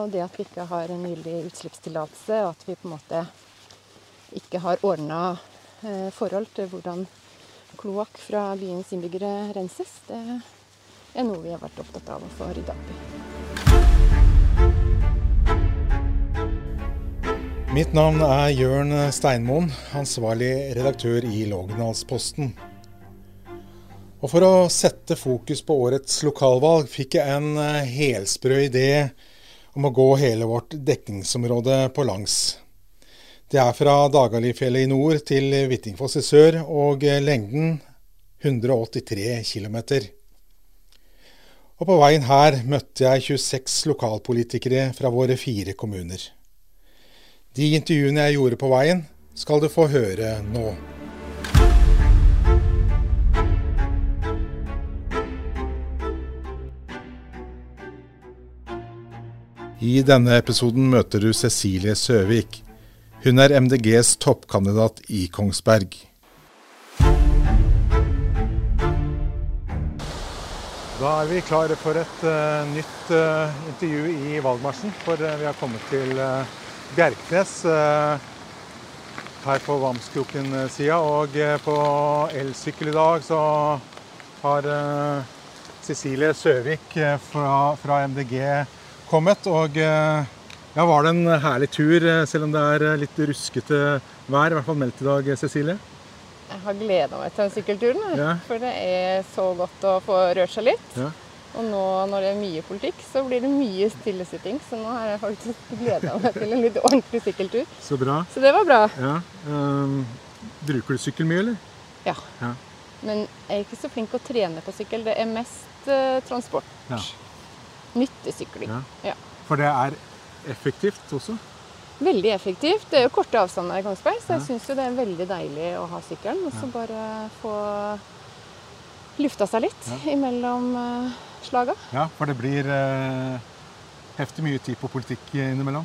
Og det at vi ikke har en gyldig utslippstillatelse, og at vi på en måte ikke har ordna eh, forhold til hvordan kloakk fra byens innbyggere renses, det er noe vi har vært opptatt av å få rydda opp i. Mitt navn er Jørn Steinmoen, ansvarlig redaktør i Lågendalsposten. For å sette fokus på årets lokalvalg, fikk jeg en eh, helsprø idé om å gå hele vårt dekningsområde på langs. Det er fra Dagalifjellet i nord til Hvittingfoss i sør, og lengden 183 km. Og på veien her møtte jeg 26 lokalpolitikere fra våre fire kommuner. De intervjuene jeg gjorde på veien, skal du få høre nå. I denne episoden møter du Cecilie Søvik. Hun er MDGs toppkandidat i Kongsberg. Da er vi klare for et uh, nytt uh, intervju i valgmarsjen. For uh, vi har kommet til Bjerknes her på Vamskroken-sida. Og på elsykkel i dag så har Cecilie Søvik fra, fra MDG kommet. Og ja, var det en herlig tur, selv om det er litt ruskete vær? I hvert fall meldt i dag, Cecilie? Jeg har gleda meg til den sykkelturen. Ja. For det er så godt å få rørt seg litt. Ja. Og nå når det er mye politikk, så blir det mye stillesitting. Så nå har jeg faktisk gleda meg til en litt ordentlig sykkeltur. Så bra. Så det var bra. Ja. Um, bruker du sykkel mye, eller? Ja. ja. Men jeg er ikke så flink å trene på sykkel. Det er mest uh, transport. Ja. Nyttesykling. Ja. ja. For det er effektivt også? Veldig effektivt. Det er jo korte avstander i Kongsberg, så jeg ja. syns det er veldig deilig å ha sykkelen. Og så bare få lufta seg litt imellom uh, slaga. Ja, for det blir eh, heftig mye tid på politikk innimellom?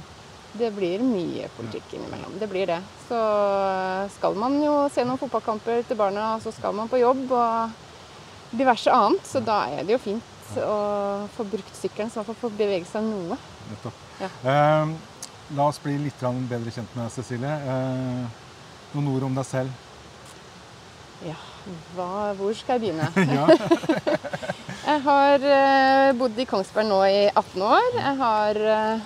Det blir mye politikk innimellom. Det blir det. Så skal man jo se noen fotballkamper til barna, og så skal man på jobb og diverse annet. Så da er det jo fint å få brukt sykkelen, så man får bevege seg noe. Ja. Eh, la oss bli litt bedre kjent med Cecilie. Eh, noen ord om deg selv? Ja, hva, hvor skal jeg begynne? Jeg har eh, bodd i Kongsberg nå i 18 år. Jeg har uh,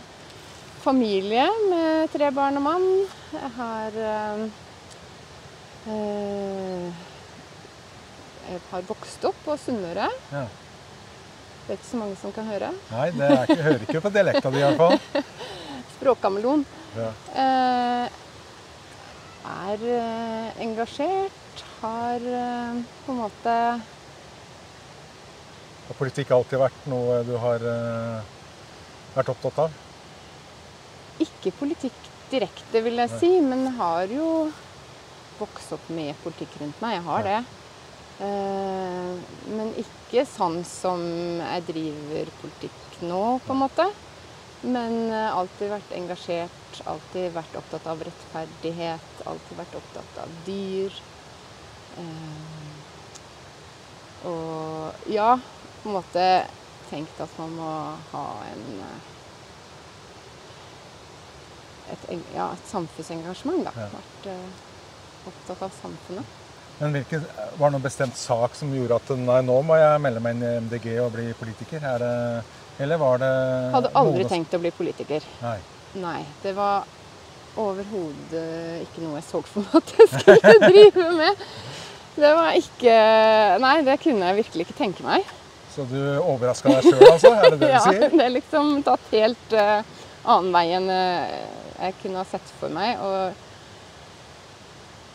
familie med tre barn og mann. Jeg har uh, Jeg har vokst opp på Sunnmøre. Ja. Det er ikke så mange som kan høre. Nei, det ikke, hører ikke på dialekta di iallfall. Språkkameleon. Ja. er engasjert. Har på en måte har politikk alltid vært noe du har vært opptatt av? Ikke politikk direkte, vil jeg Nei. si, men har jo vokst opp med politikk rundt meg. Jeg har det. Uh, men ikke sånn som jeg driver politikk nå, på en måte. Men uh, alltid vært engasjert, alltid vært opptatt av rettferdighet, alltid vært opptatt av dyr. Uh, og ja, på en måte tenkt at man må ha en eh, et, ja, et samfunnsengasjement. da. Vært opptatt av samfunnet. Men hvilken, Var det noen bestemt sak som gjorde at nei, nå må jeg melde meg inn i MDG og bli politiker? Det, eller var det Hadde aldri noen... tenkt å bli politiker. Nei. nei det var overhodet ikke noe jeg så for meg at jeg skulle drive med. Det var ikke Nei, det kunne jeg virkelig ikke tenke meg. Så du overraska deg sjøl, altså? Er det det ja, du sier? Ja, det er liksom tatt helt uh, annen vei enn uh, jeg kunne ha sett for meg. Og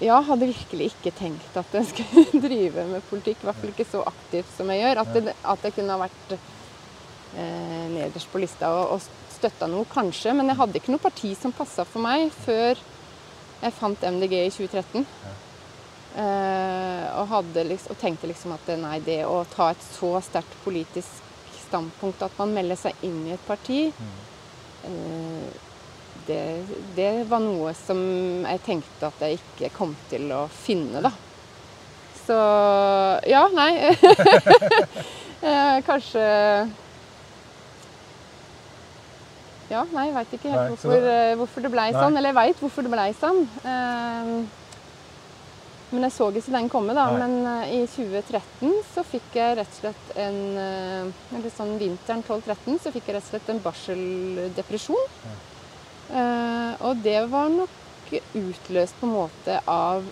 ja, hadde virkelig ikke tenkt at jeg skulle drive med politikk. I hvert fall ikke så aktivt som jeg gjør. At, det, at jeg kunne ha vært eh, nederst på lista og, og støtta noe, kanskje. Men jeg hadde ikke noe parti som passa for meg før jeg fant MDG i 2013. Eh, og, liksom, og, tenkte liksom at nei, det å ta et så sterkt politisk standpunkt at man melder seg inn i et parti, mm. Det, det, var noe som jeg tenkte at jeg ikke kom til å finne, da. Så ja, nei. uh, kanskje Ja, nei, jeg veit ikke helt nei, hvorfor, da- eh, hvorfor det blei sånn. Eller jeg veit hvorfor det blei sånn. Eh, men jeg så ikke den komme, da. Nei. Men eh, i 2013 så fikk jeg rett og slett en eh, Eller sånn vinteren 12-13 så fikk jeg rett og slett en barseldepresjon. Eh, og det var nok utløst på en måte av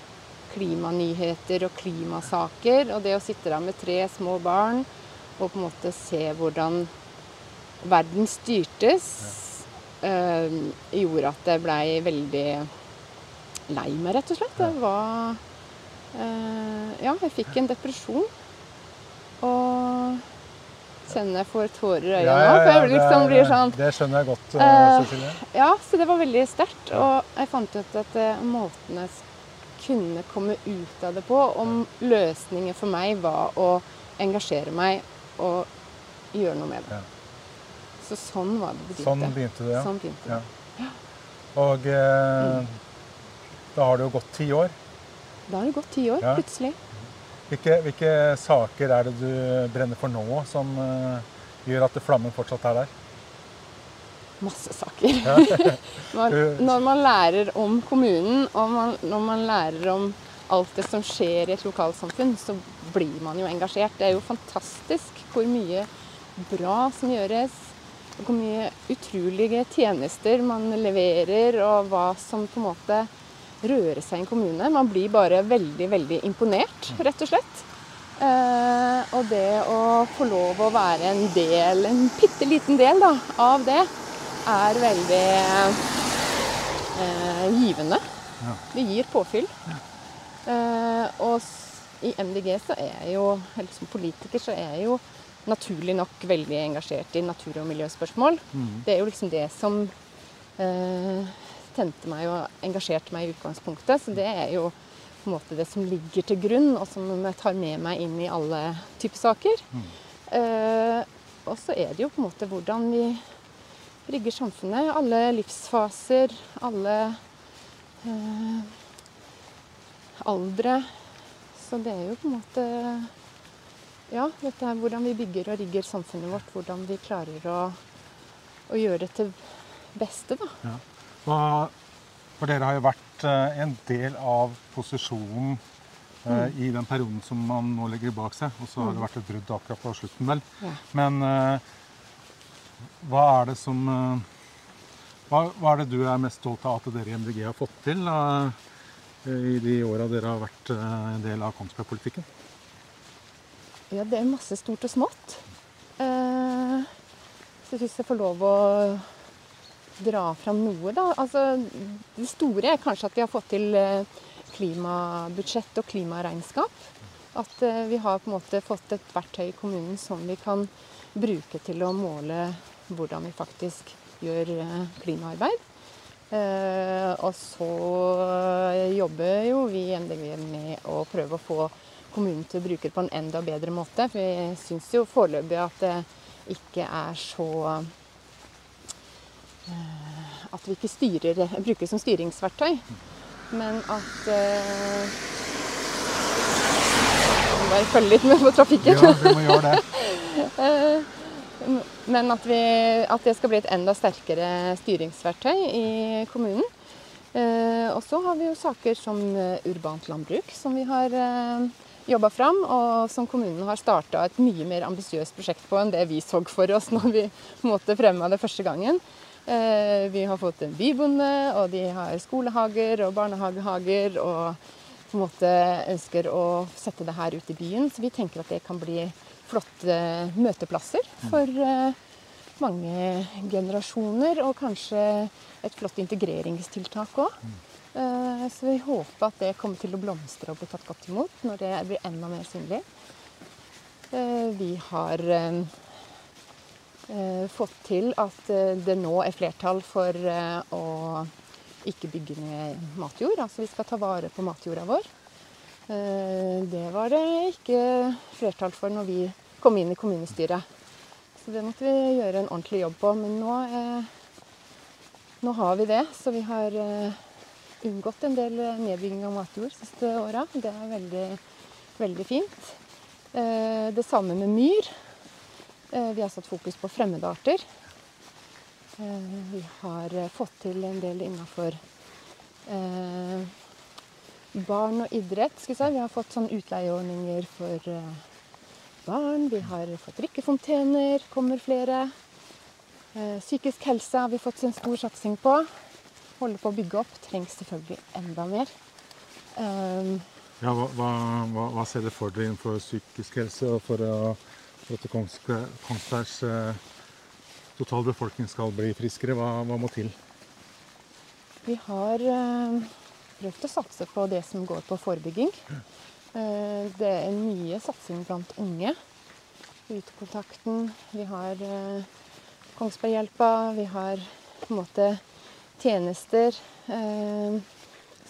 klimanyheter og klimasaker. Og det å sitte der med tre små barn og på en måte se hvordan verden styrtes, eh, gjorde at jeg blei veldig lei meg, rett og slett. Det var eh, Ja, jeg fikk en depresjon. Og kjenner jeg får tårer i øynene nå. For jeg liksom blir sånn Det skjønner jeg godt, eh, Uh, Ja, så det var veldig sterkt. Og jeg fant ut at uh, måten jeg kunne komme ut av det på, om løsningen for meg var å engasjere meg og gjøre noe med det. Ja. Så sånn var det begynte. Sånn begynte. det, ja. Sånn begynte det. ja. Og mm. da har det jo gått ti år. Da har det gått ti år, Ja. plutselig. Hvilke, hvilke saker er det du brenner for nå, som eh, gjør at flammen fortsatt er der? Masse saker. Ja. Man, når man lærer om kommunen, og man, når man lærer om alt det som skjer i et lokalsamfunn, så blir man jo engasjert. Det er jo fantastisk hvor mye bra som gjøres. Hvor mye utrolige tjenester man leverer, og hva som på en måte rører seg i en kommune. Man blir bare veldig, veldig imponert, rett og slett. Eh, og det å få lov å være en del, en bitte liten del da, av det, er veldig eh, givende. Ja. Det gir påfyll. Eh, og i MDG så er jeg jo, eller som politiker så er jeg jo naturlig nok veldig engasjert i natur- og miljøspørsmål. Mm. Det er jo liksom det som eh, tente meg og engasjerte meg i utgangspunktet. Så det er jo på en måte det som ligger til grunn, og som jeg tar med meg inn i alle typer saker. Eh, og så er det jo på en måte hvordan vi rigger samfunnet. Alle livsfaser, alle eh, aldre. Så det er jo på en måte Ja, dette er hvordan vi bygger og rigger samfunnet vårt. Hvordan vi klarer å, å gjøre det til beste, da. Ja. Hva, for dere har jo vært eh, en del av posisjonen mm. i den perioden som man nå legger bak seg. Og så har det vært et brudd akkurat på slutten, vel. Ja. Men eh, hva er det som hva, hva er det du er mest stolt av at dere i MDG har fått til uh, i de åra dere har vært uh, en del av Kongsberg-politikken? Ja, det er masse stort og smått. Uh, så hvis jeg får lov å dra fram noe, da. Altså, det store er kanskje at vi har fått til eh, klimabudsjett og klimaregnskap. At eh, vi har på en måte fått et verktøy i kommunen som vi kan bruke til å måle hvordan vi faktisk gjør eh, klimaarbeid. Og så jobber jo vi i MDG med å prøve å få kommunen til å bruke det på en enda bedre måte. For vi syns jo foreløpig at det ikke er så At vi ikke styrer, bruker som styringsverktøy. Men at eh, må bare følge litt med på trafikken. Ja, må gjøre det. Men at, vi, at det skal bli et enda sterkere styringsverktøy i kommunen. Eh, og så har vi jo saker som eh, urbant landbruk, som vi har eh, jobba fram, og som kommunen har starta et mye mer ambisiøst prosjekt på enn det vi så for oss når vi på en måte fremma det første gangen. Eh, vi har fått en bybonde, og de har skolehager og barnehagehager. og på en måte ønsker å sette det her ut i byen. Så vi tenker at det kan bli flotte møteplasser for eh, mange generasjoner. Og kanskje et flott integreringstiltak òg. Eh, så vi håper at det kommer til å blomstre og bli tatt godt imot når det blir enda mer synlig. Vi har fått til at eh, det nå er flertall for eh, å ikke bygge ned matjord. Altså vi skal ta vare på matjorda vår. Eh, Det var det ikke flertall for når vi kom inn i kommunestyret. Så det måtte vi gjøre en ordentlig jobb på. Men nå, eh, nå har vi det. Så vi har eh, unngått en del nedbygging av matjord de siste åra. Det er veldig, veldig fint. Eh, Det samme med myr. Eh, Vi har satt fokus på fremmedarter. Eh, vi har eh, fått til en del innafor barn og idrett. Si. vi har fått sånn utleieordninger for barn. Vi har fått drikkefontener, kommer flere. Psykisk helse har vi fått en stor satsing på. Holder på å bygge opp. Trengs selvfølgelig enda mer. Ja, hva, hva, hva, ser dere for dere innenfor psykisk helse og for, å, for at Kongsbergs totale total befolkning skal bli friskere? Hva, hva må til? Vi har eh, prøvd å satse på det som går på forebygging. Eh, det er mye satsing blant unge. Utekontakten. Vi har eh, Kongsberghjelpa. Vi har på en måte tjenester. Eh,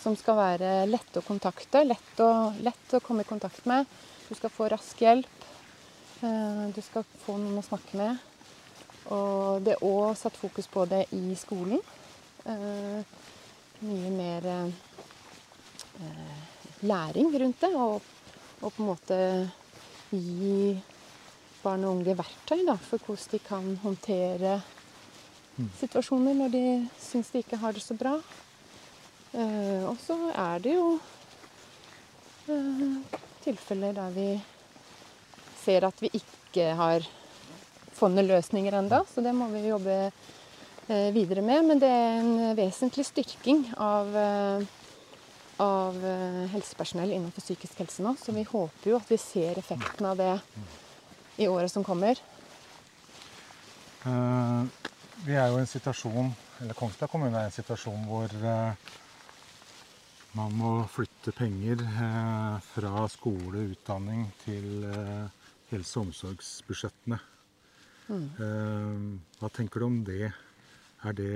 som skal være lette å kontakte, lett å, lett å komme i kontakt med. Du skal få rask hjelp. Eh, du skal få noen å snakke med. Og det er òg satt fokus på det i skolen. Eh, mye mer eh, læring rundt det, og, og, på en måte gi barn og unge verktøy da, for hvordan de kan håndtere mm. situasjoner når de syns de ikke har det så bra. Og så er det jo tilfeller der vi ser at vi ikke har funnet løsninger ennå, så det må vi jobbe uh, videre med. Men det er en vesentlig styrking av, av helsepersonell innenfor psykisk helse nå, så vi håper jo at vi ser effekten av det i året som kommer. vi er jo i en situasjon, eller Kongsberg kommune er i en situasjon hvor man må flytte penger eh, fra skole, utdanning til eh, helse- og omsorgsbudsjettene. Mm. Eh, hva tenker du om det? Er det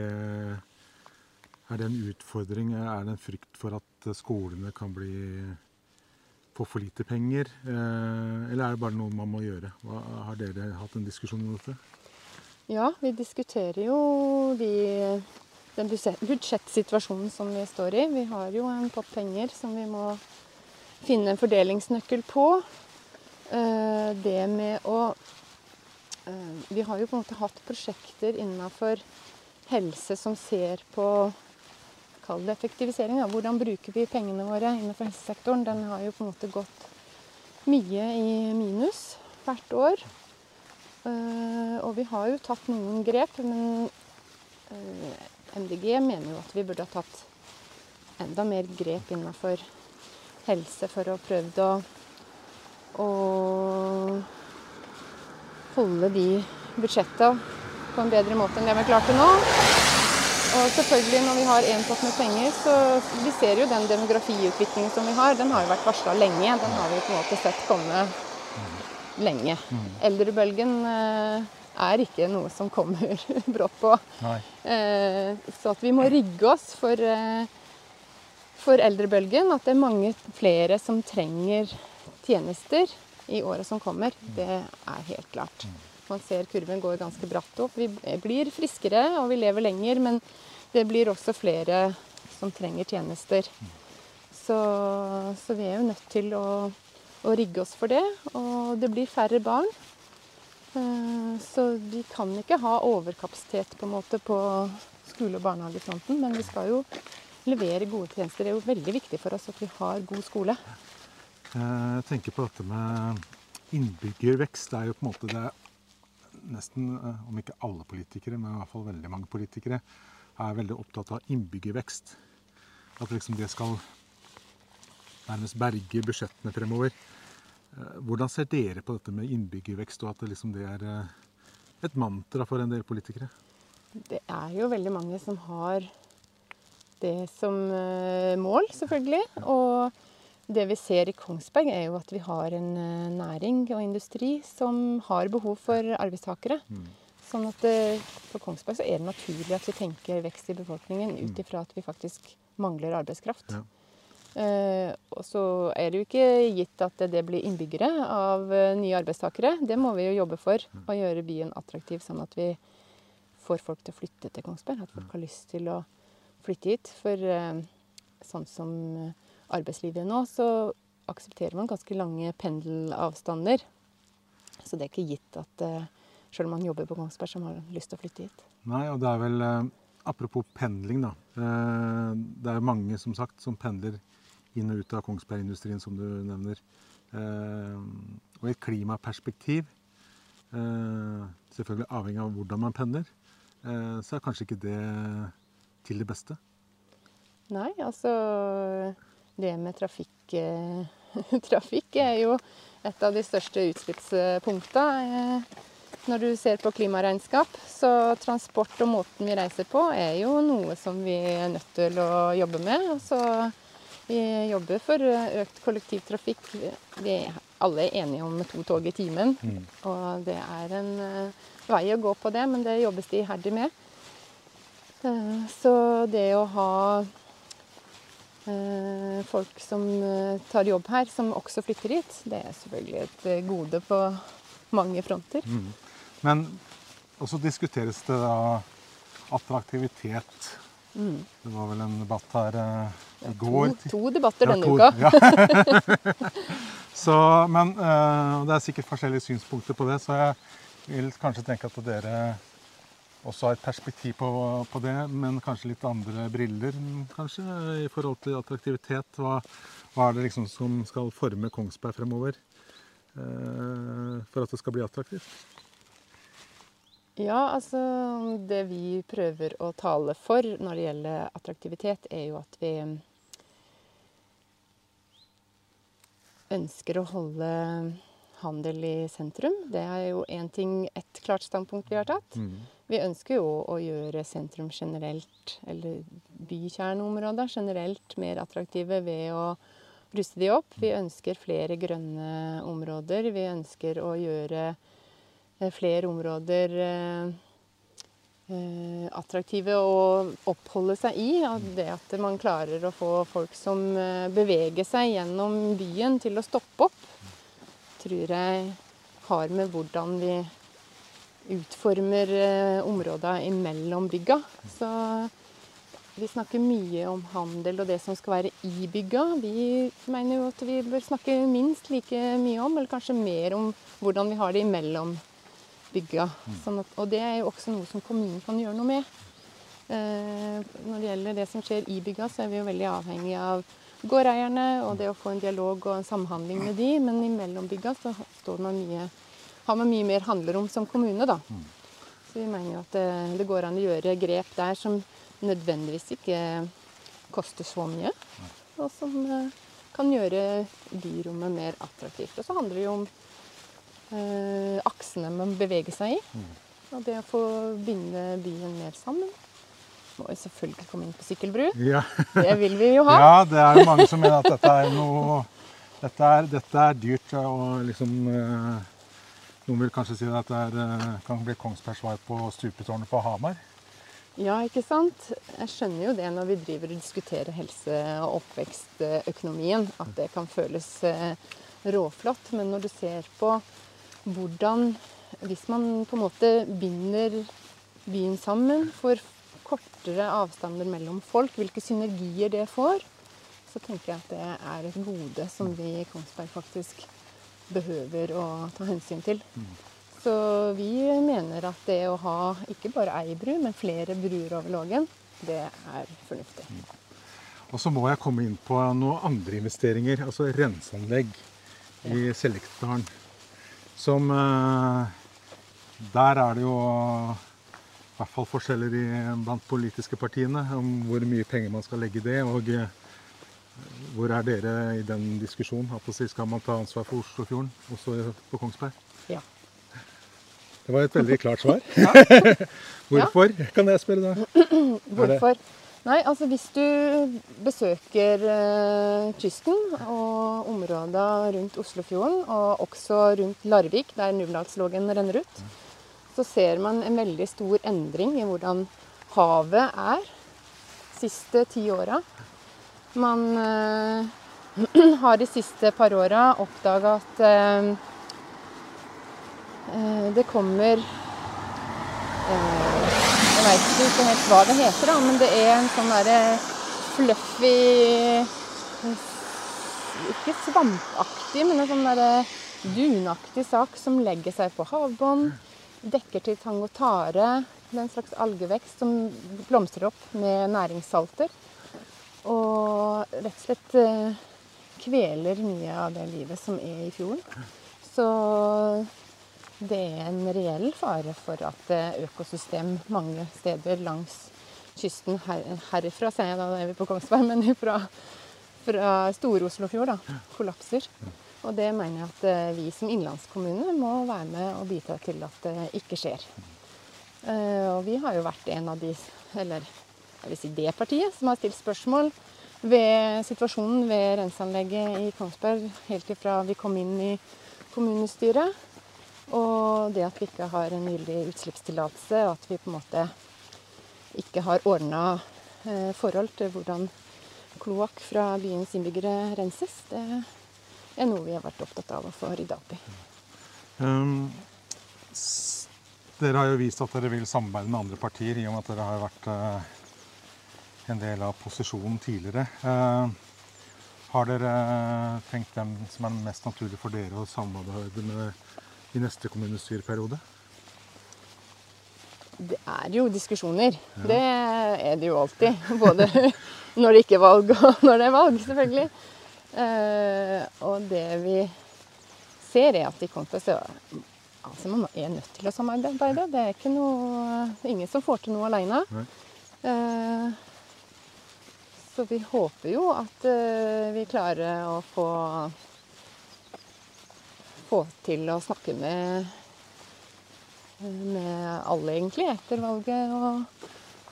er det en utfordring? Er det en frykt for at skolene kan bli få for lite penger? Eller er det bare noe man må gjøre? Hva, har dere hatt en diskusjon om dette? Ja, vi diskuterer jo de den budsjettsituasjonen som vi står i. Vi har jo en pott penger som vi må finne en fordelingsnøkkel på. Eh, det med å eh, Vi har jo på en måte hatt prosjekter innafor helse som ser på Kall det effektivisering. Da. Hvordan bruker vi pengene våre innenfor helsesektoren? Den har jo på en måte gått mye i minus hvert år. Eh, og vi har jo tatt noen grep, men MDG mener jo at vi burde ha tatt enda mer grep innenfor helse for å prøve å, å holde de budsjetta på en bedre måte enn det vi klarte nå. Og selvfølgelig når vi har én pott med penger, så vi ser jo den demografiutviklingen som vi har, den har jo vært varsla lenge. Den har vi på en måte sett komme lenge. Eldrebølgen eh, er ikke noe som kommer brått på. Eh, så at vi må rigge oss for, eh, for eldrebølgen. At det er mange flere som trenger tjenester i året som kommer. Det er helt klart. Man ser kurven går ganske bratt opp. Vi blir friskere og vi lever lenger, men det blir også flere som trenger tjenester. Så, så vi er jo nødt til å, å rigge oss for det. Og det blir færre barn. Eh, så vi kan ikke ha overkapasitet på en måte på skole- og barnehagefronten, men vi skal jo levere gode tjenester. Det er jo veldig viktig for oss at vi har god skole. Jeg tenker på dette med innbyggervekst. Det er jo på en måte det nesten, eh, om ikke alle politikere, men i hvert fall veldig mange politikere, er veldig opptatt av innbyggervekst. At liksom det skal nærmest berge budsjettene fremover. Eh, hvordan ser dere på dette med innbyggervekst, og at det, liksom det er eh, et mantra for en del politikere? Det er jo veldig mange som har det som eh, mål, selvfølgelig. Og det vi ser i Kongsberg, er jo at vi har en næring og industri som har behov for arbeidstakere. Mm. Sånn at for Kongsberg så er det naturlig at vi tenker vekst i befolkningen ut mm. ifra at vi faktisk mangler arbeidskraft. Ja. Eh, og så er det jo ikke gitt at det blir innbyggere av eh, nye arbeidstakere. Det må vi jo jobbe for. Å gjøre byen attraktiv, sånn at vi får folk til å flytte til Kongsberg. At folk har lyst til å flytte hit. For eh, sånn som arbeidslivet nå, så aksepterer man ganske lange pendelavstander. Så det er ikke gitt at selv om man jobber på Kongsberg, som har lyst til å flytte hit. Nei, og det er vel eh, Apropos pendling, da. Eh, det er mange som sagt som pendler inn og ut av Kongsberg-industrien, som du nevner. Eh, og i et klimaperspektiv, eh, selvfølgelig avhengig av hvordan man pendler, eh, så er kanskje ikke det til det beste. Nei, altså Det med trafikk eh, Trafikk er jo et av de største utslippspunktene eh, når du ser på klimaregnskap. Så transport og måten vi reiser på er jo noe som vi er nødt til å jobbe med. Så vi jobber for økt kollektivtrafikk. Vi er alle enige om to tog i timen. Mm. Og det er en eh, vei å gå på det, men det jobbes det iherdig med. Så det å ha folk som eh, tar jobb her, som også flytter hit, det er selvfølgelig et eh, gode på mange fronter. Mm. Men også diskuteres det da attraktivitet. Mm. Det var vel en debatt her eh, i går. To, to debatter Ja, denne to- uka. Ja. så, men eh, det er sikkert forskjellige synspunkter på det, så jeg vil kanskje tenke at dere også har et perspektiv på, på det, men kanskje litt andre briller kanskje, i forhold til attraktivitet. Hva, hva er det liksom som skal forme Kongsberg fremover eh, for at det skal bli attraktivt? Ja, altså det vi prøver å tale for når det gjelder attraktivitet, er jo at vi ønsker å holde handel i sentrum. Det er jo én ting, ett klart standpunkt vi har tatt. Vi ønsker jo å gjøre sentrum generelt, eller bykjerneområder generelt, mer attraktive ved å ruste de opp. Vi ønsker flere grønne områder. Vi ønsker å gjøre eh, flere områder eh, eh, attraktive å oppholde seg i. Det at man klarer å få folk som beveger seg gjennom byen til å stoppe opp, tror jeg har med hvordan vi utformer eh, områder imellom bygga. Så vi snakker mye om handel og det som skal være i bygga. Vi mener jo at vi bør snakke minst like mye om, eller kanskje mer om hvordan vi har det imellom bygga. Sånn at, og det er jo også noe som kommunen kan gjøre noe med. Eh, når det gjelder det som skjer i bygga, så er vi jo veldig avhengig av gårdeierne og det å få en dialog og en samhandling med de, men imellom bygga så står man mye, har man mye mer handlerom som kommune, da. Så vi mener jo at det, det går an å gjøre grep der som nødvendigvis ikke koster så mye, og som eh, kan gjøre byrommet mer attraktivt. Og så handler det jo om eh, aksene man beveger seg i. Og det å få binde byen mer sammen. Må jo selvfølgelig komme inn på sykkelbru. Ja. Det vil vi jo ha. Ja, det er jo mange som mener at dette er noe Dette er, dette er dyrt. Og liksom eh, Noen vil kanskje si at det er, eh, kan bli Kongsbergs svar på stupetårnet på Hamar. Ja, ikke sant? Jeg skjønner jo det når vi driver og diskuterer helse- og oppvekstøkonomien, at det kan føles eh, råflott. Men når du ser på hvordan Hvis man på en måte binder byen sammen, får kortere avstander mellom folk, hvilke synergier det får, så tenker jeg at det er et gode som vi i Kongsberg faktisk behøver å ta hensyn til. Så vi mener at det å ha ikke bare ei bru, men flere bruer over Lågen, det er fornuftig. Og så må jeg komme inn på noen andre investeringer, altså renseanlegg i Seljektdalen. Som eh, Der er det jo i hvert fall forskjeller i, blant politiske partiene om hvor mye penger man skal legge i det. Og eh, hvor er dere i den diskusjonen? Skal man ta ansvar for Oslofjorden også på Kongsberg? Ja. Det var et veldig klart svar. Ja. Hvorfor, kan jeg spørre da? Hvorfor? Nei, altså hvis du besøker eh, kysten og områder rundt Oslofjorden, og også rundt Larvik, der Nuvdalslågen renner ut, så ser man en veldig stor endring i hvordan havet er siste ti åra. Man eh, har de siste par åra oppdaga at eh, eh, det kommer Jeg veit ikke helt hva det heter, da, men det er en sånn derre fluffy Ikke svampaktig, men en sånn derre dunaktig sak som legger seg på havbånd. dekker til tang og tare. Det er en slags algevekst som blomstrer opp med næringssalter. Og rett og slett eh, kveler mye av det livet som er i fjorden. Så det er en reell fare for at eh, økosystem mange steder langs kysten her, herifra, sier jeg da, da er vi på Kongsberg, men fra, fra Stor-Oslofjord, da, kollapser. Og det mener jeg at eh, vi som innlandskommune må være med og bidra til at det ikke skjer. Og vi har jo vært en av de, eller jeg vil si det partiet, som har stilt spørsmål ved situasjonen ved renseanlegget i Kongsberg helt ifra vi kom inn i kommunestyret. Og det at vi ikke har en gyldig utslippstillatelse, og at vi på en måte ikke har ordna eh, forhold til hvordan kloakk fra byens innbyggere renses, det er noe vi har vært opptatt av å få rydda opp i. Um, dere har jo vist at dere vil samarbeide med andre partier, i og med at dere har vært uh, en del av posisjonen tidligere. Uh, har dere tenkt hvem som er mest naturlig for dere å samarbeide med i neste kommunestyreperiode? Det er jo diskusjoner. Ja. Det er det jo alltid. Både når det ikke er valg, og når det er valg, selvfølgelig. Uh, og det vi ser, er at i se altså man er nødt til å samarbeide. Det er ikke noe, ingen som får til noe aleine. Så vi håper jo at uh, vi klarer å få få til å snakke med med alle, egentlig, etter valget. Og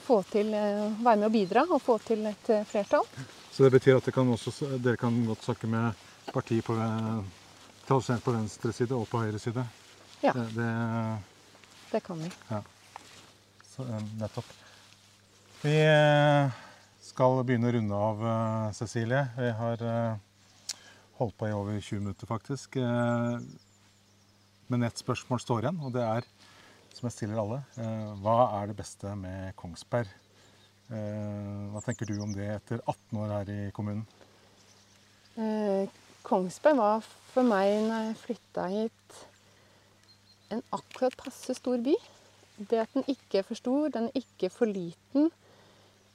få til, eh, være med å bidra og få til et eh, flertall. Så det betyr at dere kan, også, dere kan godt snakke med partier på, på venstre side og på høyre side? Ja. Det, det, det kan vi. Ja. Så, eh, nettopp. Vi skal begynne å runde av, Cecilie. Vi har holdt på i over 20 minutter, faktisk. Men ett spørsmål står igjen, og det er som jeg stiller alle. Eh, hva er det beste med Kongsberg? Eh, hva tenker du om det etter 18 år her i kommunen? Eh, Kongsberg var for meg, når jeg flytta hit, en akkurat passe stor by. Det at den ikke er for stor, den er ikke for liten.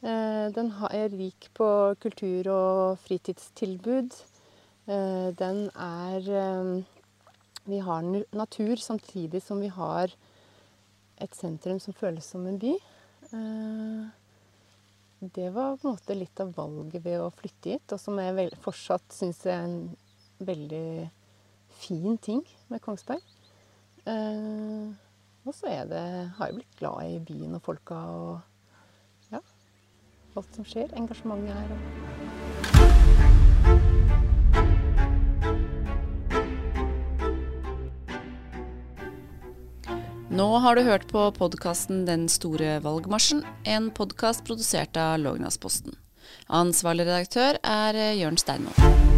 Den er rik på kultur- og fritidstilbud. Den er Vi har natur samtidig som vi har et sentrum som føles som en by. Eh, det var på en måte litt av valget ved å flytte hit, og som jeg fortsatt syns er en veldig fin ting med Kongsberg. Eh, og så har jeg blitt glad i byen og folka og alt som skjer. Engasjementet her. Nå har du hørt på podkasten Den store valgmarsjen, en podkast produsert av Lågnadsposten. Ansvarlig redaktør er Jørn Steinmoen.